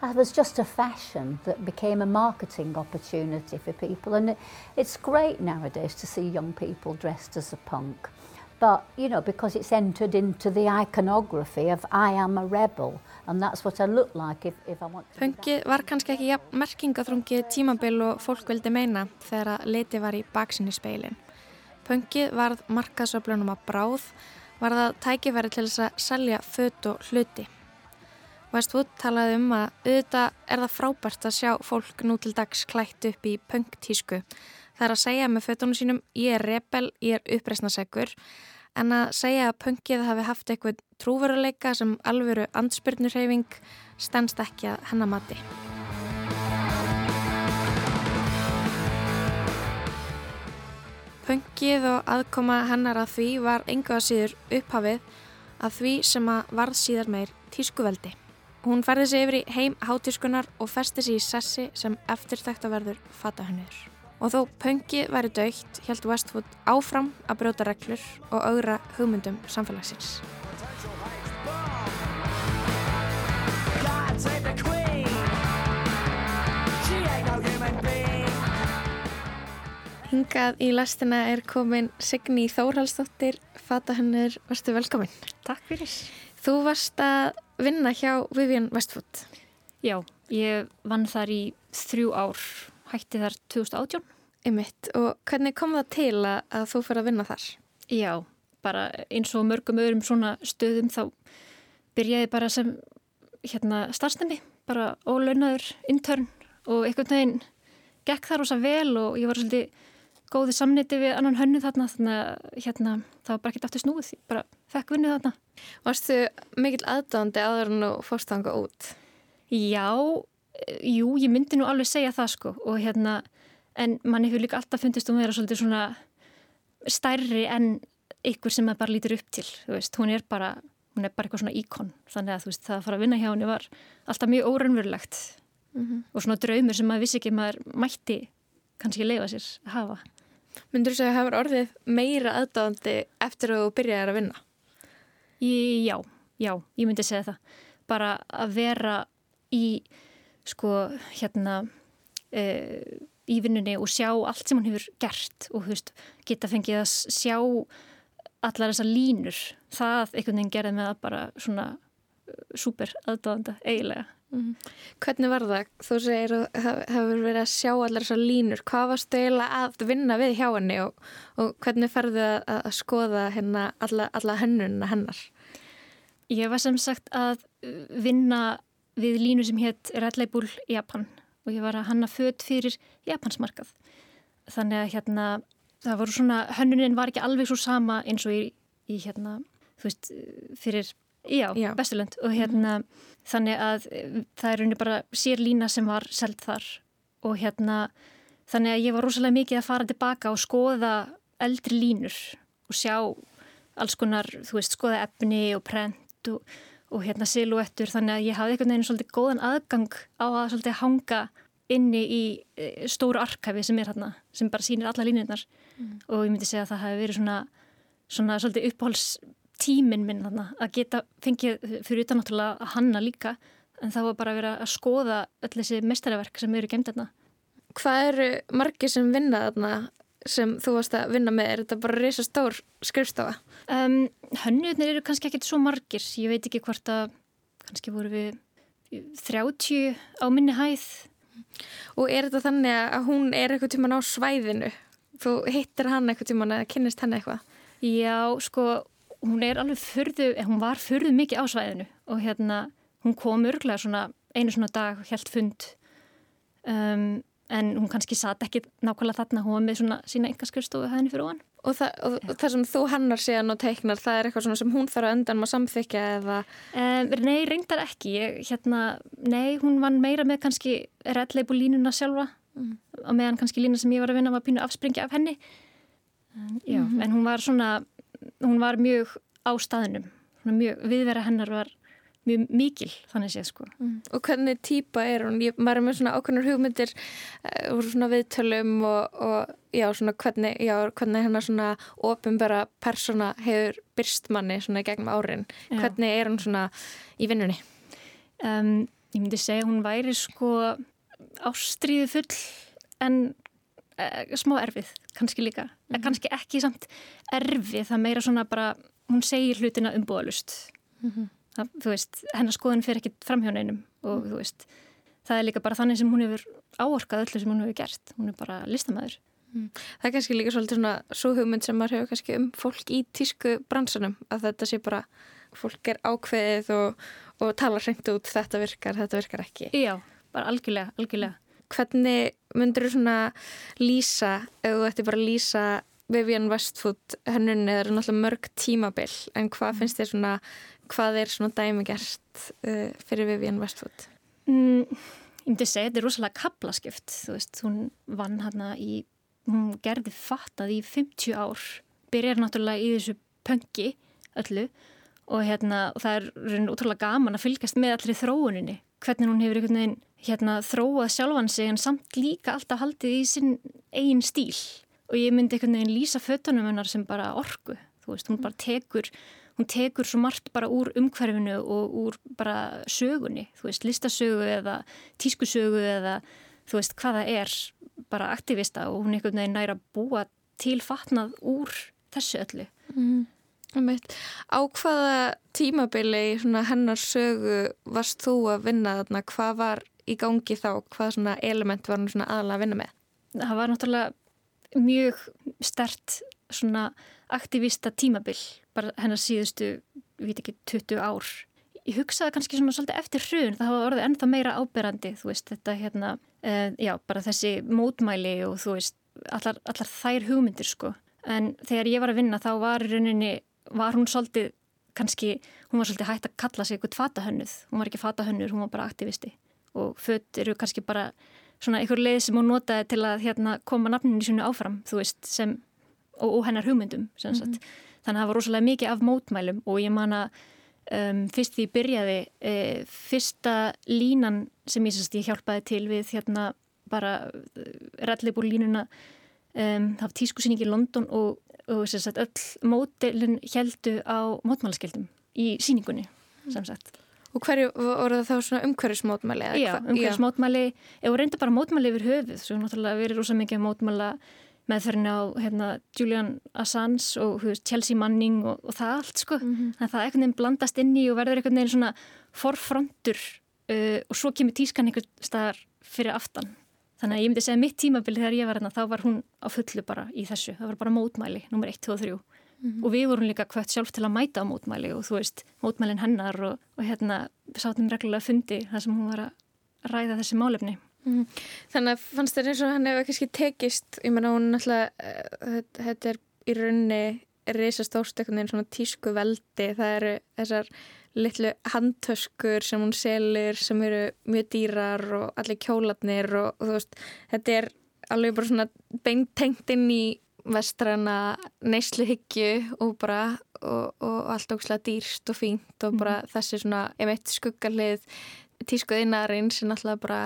that was just a fashion that became a marketing opportunity for people. And it, it's great nowadays to see young people dressed as a punk. But, you know, because it's entered into the iconography of I am a rebel and that's what I look like if, if I want to Punkið var kannski ekki ja, merkingaþrungið tímabil og fólk vildi meina þegar að leiti var í baksinni speilin. Punkið varð markaðsöflunum að bráð, var það tækifæri til þess að selja föt og hluti. Westwood talaði um að auðvitað er það frábært að sjá fólk nú til dags klætt upp í punktísku. Það er að segja með fötunum sínum ég er rebel, ég er uppreysnasegur en að segja að punkið hafi haft eitthvað trúveruleika sem alvöru andspyrnurheyfing stennst ekki að hennamati. Punkið og aðkoma hennar að því var enga síður upphafið að því sem að varð síðar meir tískuveldi. Hún ferði sig yfir í heim hátískunar og festi sig í sessi sem eftirtækt að verður fatahönnur. Og þó pöngi væri dögt, held Westwood áfram að brjóta reglur og augra hugmyndum samfélagsins. Hingað í lastina er komin Signi Þórhalsdóttir, fatahönnur, varstu velkomin. Takk fyrir. Þú varst að vinna hjá Vivian Westwood. Já, ég vann þar í þrjú ár, hætti þar 2018. Ymmitt, og hvernig kom það til að, að þú fyrir að vinna þar? Já, bara eins og mörgum öðrum svona stöðum þá byrjaði bara sem hérna starfsnemi, bara ólaunaður intern og einhvern veginn gekk þar ósa vel og ég var svolítið góði samniti við annan hönnu þarna þannig að hérna það var bara ekkert aftur snúið, ég bara fekk vinnu þarna. Varstu mikill aðdáðandi aður en þú fórst þanga út? Já, jú, ég myndi nú alveg segja það sko og hérna en mann hefur líka alltaf fundist um að vera svolítið svona stærri en ykkur sem maður bara lítur upp til, þú veist, hún er bara hún er bara eitthvað svona íkon, þannig að þú veist það að fara að vinna hjá henni var alltaf mjög óreinverulegt mm -hmm. og svona draumur sem maður vissi ekki maður mætti kannski leifa sér að hafa Myndur þú segja að það hefur orðið meira aðdáðandi eftir að þú byrjaði að vinna? Í, já, já, ég myndi segja það bara að vera í sko hérna e, í vinnunni og sjá allt sem hann hefur gert og veist, geta fengið að sjá allar þessar línur það einhvern veginn gerði með að bara svona super aðdáðanda eiginlega mm -hmm. Hvernig var það? Þú segir að það hefur verið að sjá allar þessar línur hvað varstu eiginlega að vinna við hjá henni og, og hvernig ferðu að, að skoða hennar, alla, alla hennunna hennar? Ég var sem sagt að vinna við línu sem hétt Red Label Japan og ég var að hanna född fyrir Japansmarkað. Þannig að hérna, það voru svona, hönnunin var ekki alveg svo sama eins og í, í hérna, þú veist, fyrir, já, já. Vesturlönd og hérna, mm -hmm. þannig að það er rauninni bara sér lína sem var seld þar og hérna, þannig að ég var rosalega mikið að fara tilbaka og skoða eldri línur og sjá alls konar, þú veist, skoða efni og prent og og hérna siluettur þannig að ég hafði einhvern veginn svolítið góðan aðgang á að svolítið hanga inni í e, stóru arkafi sem er hérna, sem bara sýnir alla línirnar mm. og ég myndi segja að það hefði verið svona, svona svolítið uppáhaldstímin minn þarna að geta fengið fyrir utan náttúrulega að hanna líka en það var bara að vera að skoða öll þessi mestaraverk sem eru gemt þarna. Hvað eru margir sem vinna þarna sem þú varst að vinna með? Er þetta bara reysa stór skrifstofa? Um, Hönnutnir eru kannski ekkert svo margir. Ég veit ekki hvort að kannski voru við 30 á minni hæð. Og er þetta þannig að hún er eitthvað tíman á svæðinu? Þú hittir hann eitthvað tíman eða kynnist hann eitthvað? Já, sko, hún er alveg fyrðu, hún var fyrðu mikið á svæðinu og hérna, hún kom örglega svona einu svona dag, helt fund um, en hún kannski satt ekki nákvæmlega þarna, hún var með svona sína yngaskurstofu hæðinni fyrir ofan. Og, það, og ja. það sem þú hannar síðan og teiknar, það er eitthvað sem hún þarf að undan maður samþykja eða? Um, nei, reyndar ekki. Ég, hérna, nei, hún vann meira með kannski reddleipu línuna sjálfa mm. og meðan kannski lína sem ég var að vinna var pínu afspringja af henni. En, já, mm -hmm. en hún var svona, hún var mjög á staðinum. Mjög, viðvera hennar var mjög mikil þannig séð sko mm. Og hvernig týpa er hún? Ég, maður er með svona ákveðnar hugmyndir uh, úr svona viðtölum og, og já, svona hvernig, já, hvernig hennar svona ofinbæra persóna hefur byrst manni svona gegnum árin já. hvernig er hún svona í vinnunni? Um, ég myndi segja hún væri sko ástríði full en uh, smá erfið, kannski líka mm. kannski ekki samt erfið það meira svona bara, hún segir hlutina umbúðalust mm -hmm það, þú veist, hennar skoðun fyrir ekki framhjóneinum og þú veist, það er líka bara þannig sem hún hefur áorkað öllu sem hún hefur gert, hún er bara listamæður. Mm. Það er kannski líka svolítið svona svo hugmynd sem maður hefur kannski um fólk í tísku bransunum, að þetta sé bara fólk er ákveðið og, og tala hreint út, þetta virkar, þetta virkar ekki. Já, bara algjörlega, algjörlega. Hvernig myndur þú svona lýsa, ef þú ætti bara lýsa Vivian Westwood hennunni, það eru náttúrulega mörg tímabill, en hvað mm. finnst þér svona hvað er svona dæmi gert uh, fyrir Vivian Westwood? Mm, ég myndi segja þetta er rosalega kaplaskipt þú veist, hún vann hérna í hún gerði fattað í 50 ár byrjar náttúrulega í þessu pöngi öllu og hérna og það er útrúlega gaman að fylgast með allir þróuninni, hvernig hún hefur einhvern veginn hérna þróað sjálfan sig en samt líka alltaf haldið í sinn eigin stíl og ég myndi einhvern veginn lýsa fötunum hennar sem bara orgu, þú veist, hún bara tekur hún tekur svo margt bara úr umhverfinu og úr bara sögunni, þú veist, listasögu eða tískusögu eða þú veist hvaða er bara aktivista og hún er einhvern veginn næra búa tilfatnað úr þessu öllu. Mm. Á hvaða tímabili hennar sögu varst þú að vinna þarna? Hvað var í gangi þá? Hvað element var hann aðalega að vinna með? Það var náttúrulega mjög stert svona aktivista tímabil bara hennar síðustu, við veit ekki, 20 ár. Ég hugsaði kannski svona svolítið eftir hrun, það hafa orðið ennþá meira áberandi, þú veist, þetta hérna, uh, já, bara þessi mótmæli og þú veist, allar, allar þær hugmyndir sko. En þegar ég var að vinna þá var rauninni, var hún svolítið, kannski, hún var svolítið hægt að kalla sig eitthvað fatahönnuð, hún var ekki fatahönnur, hún var bara aktivisti og född eru kannski bara svona einhver leið sem hún notaði til að hérna, koma nafninu svona áfram, þú veist, sem, og, og hennar hugmyndum, sem sagt. Mm -hmm þannig að það var rosalega mikið af mótmælum og ég man að um, fyrst því ég byrjaði e, fyrsta línan sem ég, sérst, ég hjálpaði til við hérna bara uh, rallibúr línuna um, það var tískusýning í London og, og sérst, öll mótelin heldu á mótmælaskildum í síningunni sem sagt. Og hverju voru það þá svona umhverjusmótmæli? Já, umhverjusmótmæli, eða reynda bara mótmæli yfir höfuð, svo náttúrulega verið rosa mikið mótmæla meðferðin á hérna, Julian Assange og veist, Chelsea Manning og, og það allt sko. Mm -hmm. það einhvern veginn blandast inn í og verður einhvern veginn svona forfrontur uh, og svo kemur tískan einhvern staðar fyrir aftan. Þannig að ég myndi segja mitt tímabili þegar ég var hérna þá var hún á fullu bara í þessu. Það var bara mótmæli, nummer 1, 2 og 3. Mm -hmm. og við vorum líka hvert sjálf til að mæta á mótmæli og þú veist, mótmælin hennar og, og hérna sátum reglulega fundi þar sem hún var að ræða þessi málefni Mm. Þannig að fannst þér eins og hann hefur kannski tekist, ég menna hún alltaf, uh, þetta er í raunni reysastórt eitthvað einn svona tísku veldi, það eru þessar litlu handtöskur sem hún selur sem eru mjög dýrar og allir kjólatnir og, og þú veist, þetta er alveg bara svona beintengt inn í vestrana neysluhyggju og bara og, og allt ógslag dýrst og fínt og bara mm. þessi svona, ef eitt skuggalið tískuðinarinn sem alltaf bara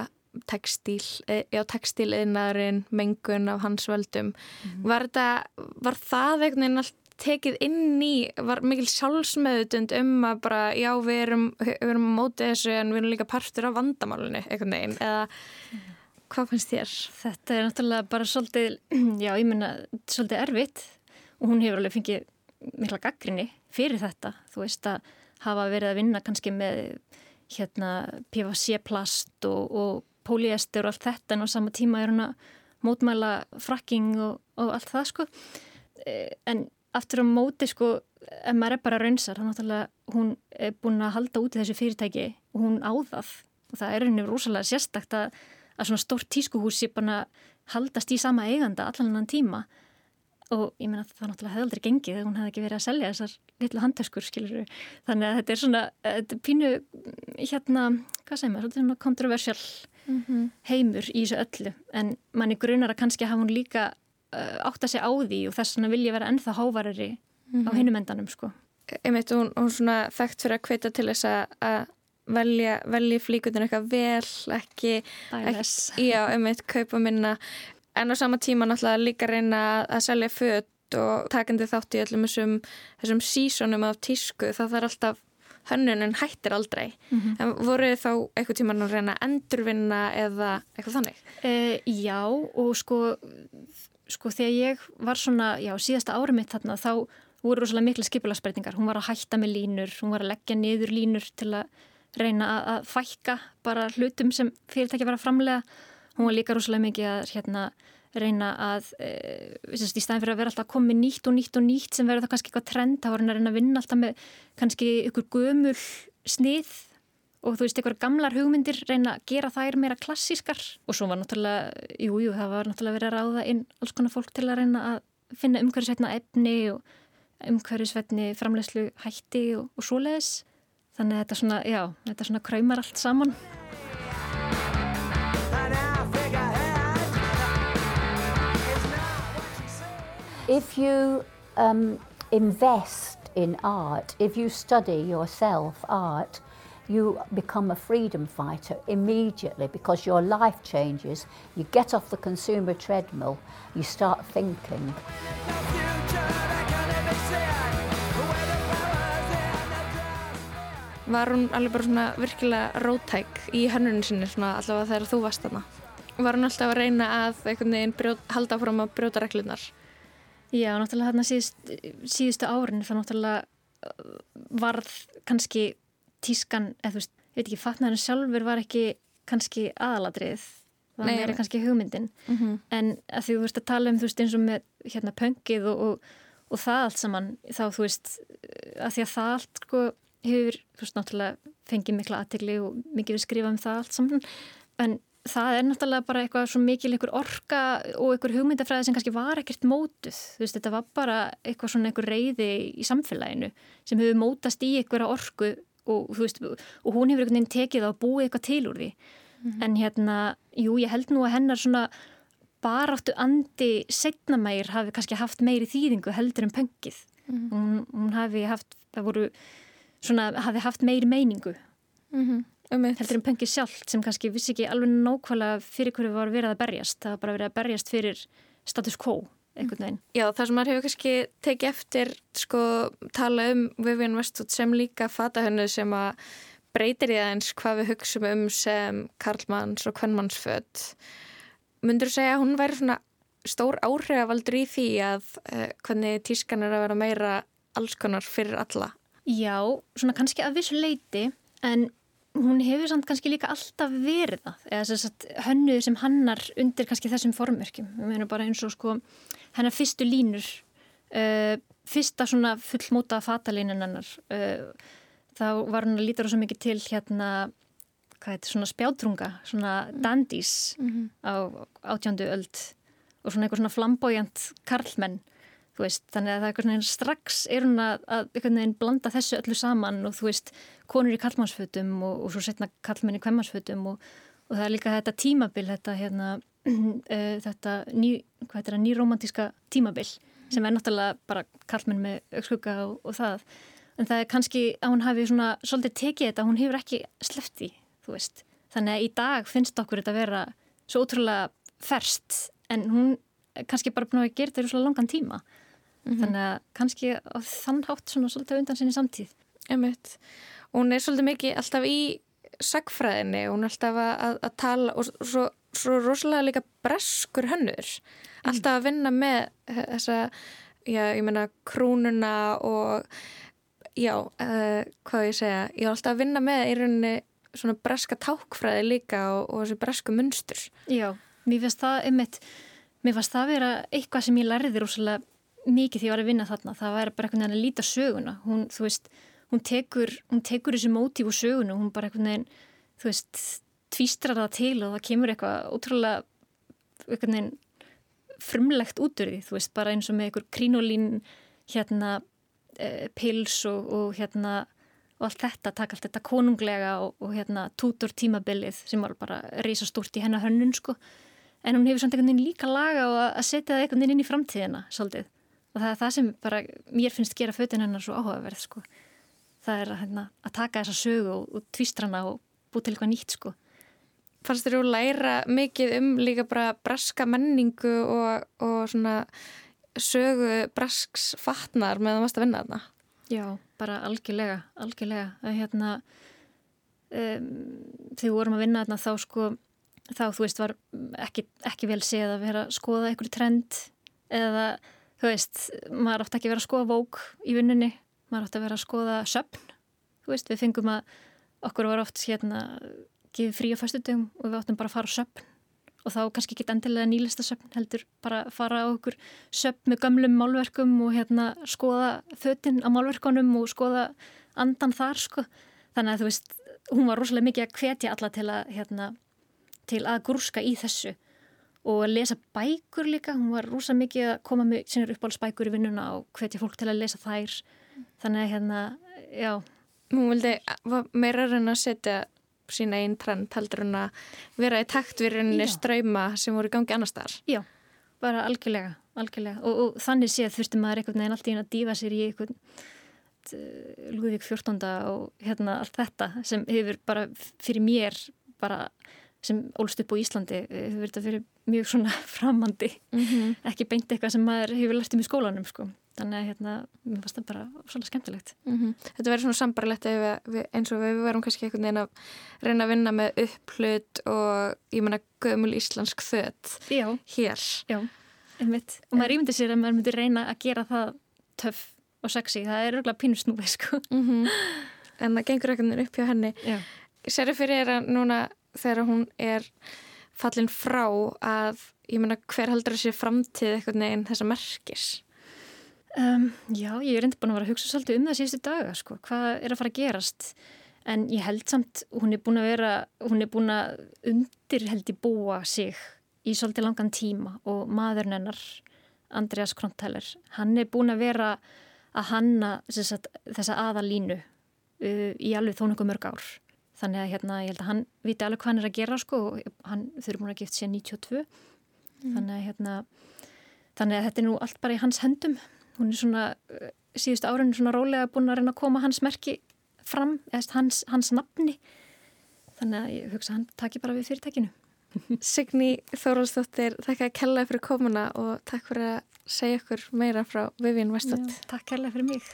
textíl, eh, já textíliðnaðurinn, mengun af hans völdum. Mm. Var, þetta, var það einhvern veginn allt tekið inn í, var mikil sjálfsmeðutund um að bara, já við erum, við erum mótið þessu en við erum líka partur af vandamálunni einhvern veginn, eða mm. hvað finnst þér? Þetta er náttúrulega bara svolítið, já ég menna, svolítið erfitt og hún hefur alveg fengið mikla gaggrinni fyrir þetta, þú veist að hafa verið að vinna kannski með hérna PVC plast og, og póliester og allt þetta en á sama tíma er hún að mótmæla frakking og, og allt það sko. E, en aftur á móti sko ef maður er bara raunsar þá náttúrulega hún er búin að halda út í þessu fyrirtæki og hún áðað og það er henni rosalega sérstakt að, að svona stórt tískuhús sé bara haldast í sama eiganda allan annan tíma. Og ég meina það náttúrulega hefði aldrei gengið þegar hún hefði ekki verið að selja þessar litlu handtöskur skilur þannig að þetta er svona þetta er pínu hérna hvað segir maður, svona kontroversial mm -hmm. heimur í þessu öllu en manni grunar að kannski hafa hún líka uh, átt að segja á því og þess að vilja vera ennþá hávarari mm -hmm. á mhm. hinnum endanum sko. Einmitt, hún, hún svona þekkt fyrir að kveita til þess að velja, velja flíkutin eitthvað vel ekki, ekki já, einmitt, kaupa minna en á sama tíma náttúrulega líka reyna að selja fött og takandi þátt í öllum þessum, þessum sísonum af tísku það þarf alltaf hönnunin hættir aldrei mm -hmm. en voru þá eitthvað tíma að reyna að endurvinna eða eitthvað þannig? Uh, já og sko sko þegar ég var svona já síðasta árið mitt þarna þá voru rosalega mikla skipilagsbreytingar hún var að hætta með línur, hún var að leggja niður línur til að reyna að, að fækka bara hlutum sem fyrirtæki var að framlega hún var líka rosalega mikið að hérna, reyna að e, í staðin fyrir að vera alltaf komið nýtt og nýtt og nýtt sem verður það kannski eitthvað trend þá var hann að reyna að vinna alltaf með kannski ykkur gömul snið og þú veist, ykkur gamlar hugmyndir reyna að gera þær meira klassískar. Og svo var náttúrulega, jújú, jú, það var náttúrulega verið að ráða inn alls konar fólk til að reyna að finna umhverfisveitna efni og umhverfisveitni framlegslu hætti og, og svoleiðis. Þannig að þetta svona, já, þetta svona if you um, invest in art, if you study yourself art, you become a freedom fighter immediately because your life changes. You get off the consumer treadmill, you start thinking. Var hún alveg bara svona virkilega rótæk í hannunum sinni svona allavega þegar þú varst þarna? Var hún alltaf að reyna að einhvern veginn brjót, halda fram að brjóta reglunar? Já, náttúrulega þarna síðust, síðustu árin þá náttúrulega uh, varð kannski tískan, eða þú veist, ég veit ekki, fatnaðurinn sjálfur var ekki kannski aðaladrið, það Nei, er kannski hugmyndin, mm -hmm. en að því þú veist að tala um þú veist eins og með hérna pöngið og, og, og það allt saman, þá þú veist, að því að það allt sko hefur, þú veist, náttúrulega fengið mikla aðtegli og mikið við skrifa um það allt saman, en það er náttúrulega bara eitthvað svo mikil einhver orka og einhver hugmyndafræði sem kannski var ekkert mótuð, þú veist, þetta var bara eitthvað svona einhver reyði í samfélaginu sem hefur mótast í einhverja orku og þú veist, og hún hefur einhvern veginn tekið á að búi eitthvað til úr því. Mm -hmm. en hérna, jú, ég held nú að hennar svona baráttu andi setnamægir hafi kannski haft meiri þýðingu heldur en pöngið mm -hmm. hún, hún hafi haft, það voru svona, hafi haft meiri meiningu. Mm -hmm heldur um pöngið sjálft sem kannski vissi ekki alveg nákvæmlega fyrir hverju var verið að berjast það var bara verið að berjast fyrir status quo einhvern veginn. Já, það sem maður hefur kannski tekið eftir, sko, tala um Vivian Westwood sem líka fatahönnu sem að breytir í aðeins hvað við hugsaum um sem Karlmanns og Kvennmannsfödd myndur þú segja að hún væri svona stór áhrifavaldur í því að uh, hvernig tískan er að vera meira allskonar fyrir alla? Já, svona kannski að vissu leiti en hún hefur samt kannski líka alltaf verið það eða þess að hönnu sem hannar undir kannski þessum formörkjum við meina bara eins og sko hennar fyrstu línur uh, fyrsta svona fullmóta fatalínin hennar uh, þá var hann að líta rosa mikið til hérna hvað heitir svona spjátrunga svona dandís mm -hmm. á átjándu öld og svona eitthvað svona flambójant karlmenn Veist, þannig að það er eitthvað svona strax er hún að, að blanda þessu öllu saman og þú veist, konur í kallmannsfötum og, og svo setna kallmenn í kvemmansfötum og, og það er líka þetta tímabil þetta, hérna, uh, þetta ný, nýromantíska tímabil sem er náttúrulega bara kallmenn með aukskugga og, og það. En það er kannski að hún hafi svona svolítið tekið þetta, hún hefur ekki slefti þú veist, þannig að í dag finnst okkur þetta að vera svo ótrúlega ferst en hún kannski bara búin að gera þetta í svona langan tíma mm -hmm. þannig að kannski á þann hátt svona svolítið undan sinni samtíð Emitt. Hún er svolítið mikið alltaf í sagfræðinni, hún er alltaf að, að tala og svo, svo rosalega líka breskur hönnur mm. alltaf að vinna með þessa já, ég menna krúnuna og já, uh, hvað ég segja ég var alltaf að vinna með í rauninni svona breska tákfræði líka og, og þessi bresku munstur Já, mér finnst það um eitt mér fannst það að vera eitthvað sem ég lærði rosalega mikið því að ég var að vinna þarna. Það væri bara einhvern veginn að líta söguna. Hún, þú veist, hún tekur, hún tekur þessu mótíf og sögunu, hún bara einhvern veginn þú veist, tvístrar það til og það kemur eitthvað ótrúlega einhvern veginn frumlegt út úr því, þú veist, bara eins og með einhver krínolín hérna e, pils og, og hérna og allt þetta, taka allt þetta konunglega og, og hérna tútur tímabilið sem var bara reysa stúrt í hennar hönnun sko, en hún hefur samt einhvern veginn líka laga og að setja það einhvern veginn inn í framtíðina svolítið, og það er það sem bara mér finnst gera fötin hennar svo áhugaverð sko, það er að, hérna, að taka þessa sögu og, og tvistrana og búið til eitthvað nýtt sko Fannst þér að læra mikið um líka bara braska menningu og, og svona sögu brasks fatnar með að að vinna þarna? Já, bara algjörlega, algjörlega. Er hérna, um, þegar við vorum að vinna þarna þá sko, þá þú veist var ekki, ekki vel séð að vera að skoða einhverju trend eða þú veist, maður átti ekki að vera að skoða vók í vinnunni, maður átti að vera að skoða söpn, þú veist, við fengum að okkur var oft hérna gefið frí á fæstutugum og við áttum bara að fara á söpn og þá kannski ekki endilega nýlista söpn heldur bara fara á okkur söpn með gömlum málverkum og hérna skoða fötinn á málverkunum og skoða andan þar sko. Þannig að þú veist, hún var rosalega mikið að hvetja alla til að hérna til að grúska í þessu og að lesa bækur líka, hún var rosalega mikið að koma með sínur uppáhaldsbækur í vinnuna og hvetja fólk til að lesa þær þannig að hérna, já Hún vildi meira reyna að setja sína einn trend heldur hún að vera í takt við rauninni ströyma sem voru í gangi annar staðar. Já, bara algjörlega, algjörlega. Og, og þannig séð þurfti maður einhvern veginn alltaf inn að dífa sér í einhvern Lúðvík 14. og hérna allt þetta sem hefur bara fyrir mér bara sem ólst upp á Íslandi hefur verið að fyrir mjög svona framandi mm -hmm. ekki beint eitthvað sem maður hefur lært um í skólanum sko þannig að hérna, mér finnst það bara svolítið skemmtilegt. Mm -hmm. Þetta verður svona sambarlegt eins og við verum kannski einhvern veginn að reyna að vinna með upplut og ég menna gömul íslensk þött hér. Já. Og maður ímyndir sér að maður myndir reyna að gera það töff og sexy. Það er örgulega pínusnúið, sko. Mm -hmm. En það gengur veginn upp hjá henni. Já. Serri fyrir að núna þegar hún er fallin frá að, ég menna, hver heldur þessi framtíð einhvern veginn þessa merkis? Um, já, ég er enda búin að vera að hugsa svolítið um það síðustu daga, sko, hvað er að fara að gerast? En ég held samt, hún er búin að vera, hún er búin að undir held í búa sig í svolítið langan tíma og maðurinn hennar, Andreas Krontæler hann er búin að vera að hanna sagt, þessa aðalínu uh, í alveg þónungu mörg ár þannig að hérna, ég held að hann viti alveg hvað hann er að gera, sko, og hann, þau eru búin að gift sér 92 mm. þannig að hérna þannig að þetta er nú allt bara í hans hendum hún er svona eh, síðust árinu svona rólega búin að reyna að koma hans merki fram, eða hans, hans nafni. Þannig að ég hugsa hann taki bara við fyrirtækinu. Signi Þóraldsdóttir, takk að kella fyrir komuna og takk fyrir að segja okkur meira frá Vivian Westott Takk kella fyrir mig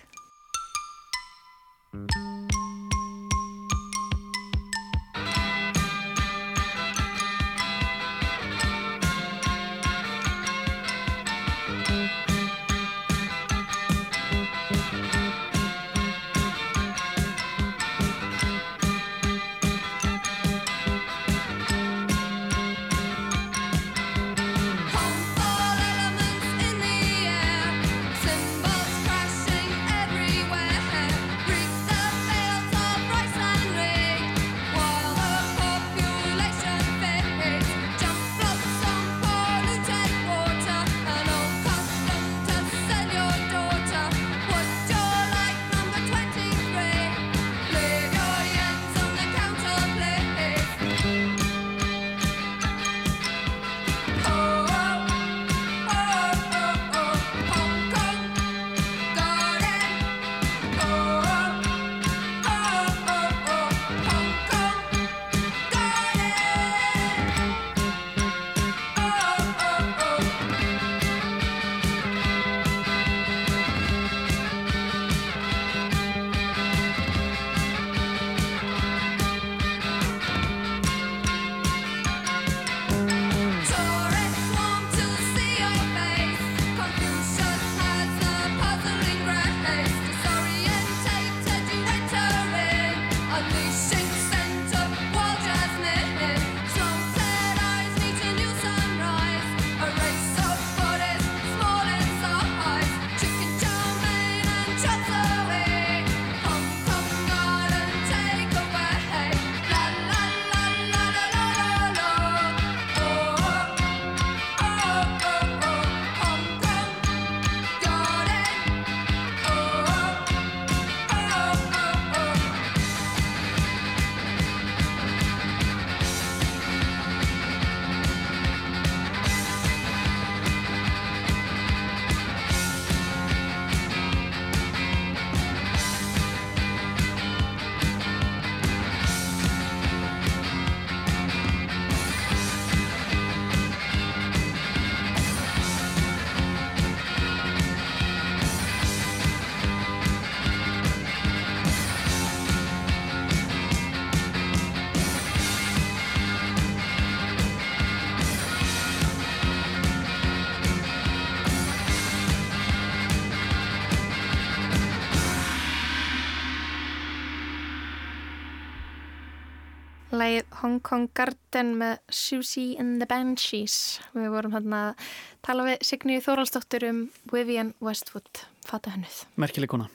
Hong Kong Garden með Susie and the Banshees. Við vorum hérna að tala við Signíu Þóraldsdóttur um Vivian Westwood, fata hennuð. Merkileg kona.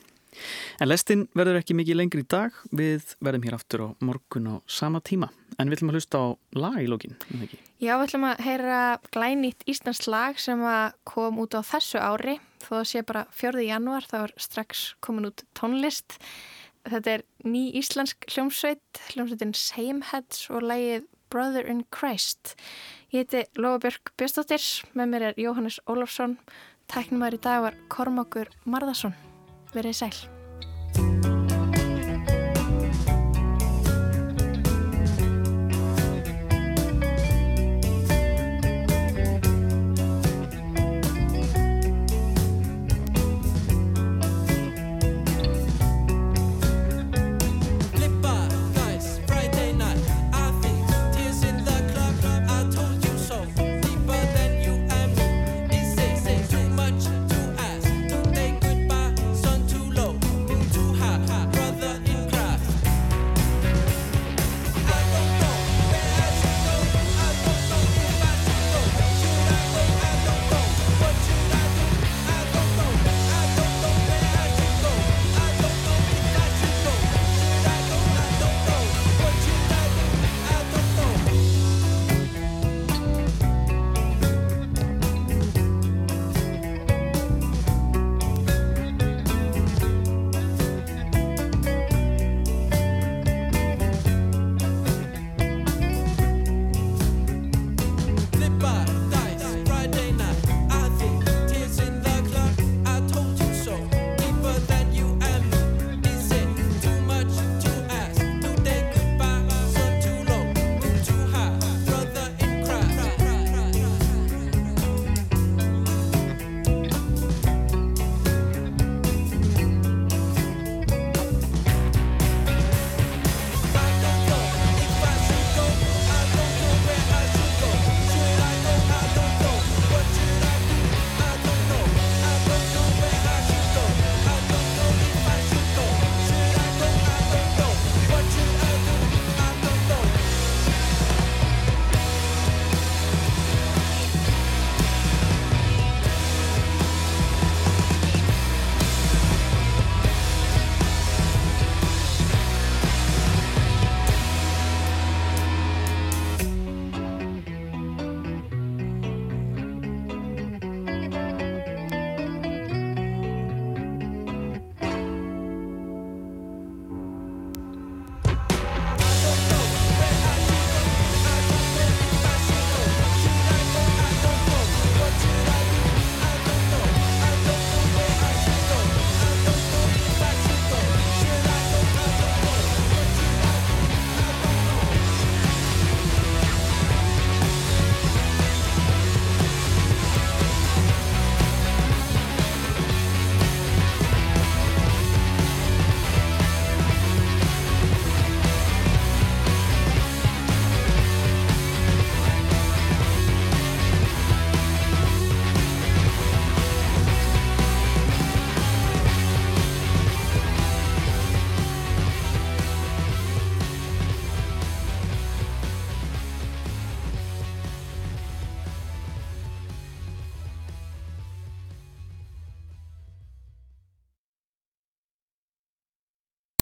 En lestin verður ekki mikið lengri í dag. Við verðum hér aftur á morgun á sama tíma. En við ætlum að hlusta á lag í lókin, en ekki? Já, við ætlum að heyra glænýtt Íslands lag sem kom út á þessu ári. Þó sé bara 4. januar, þá er strax komin út tónlist. Þetta er ný íslensk hljómsveit, hljómsveitin Sameheads og lægið Brother in Christ. Ég heiti Lofabjörg Björnstóttir, með mér er Jóhannes Ólafsson, tæknumæður í dag var Kormákur Marðarsson. Verðið sæl.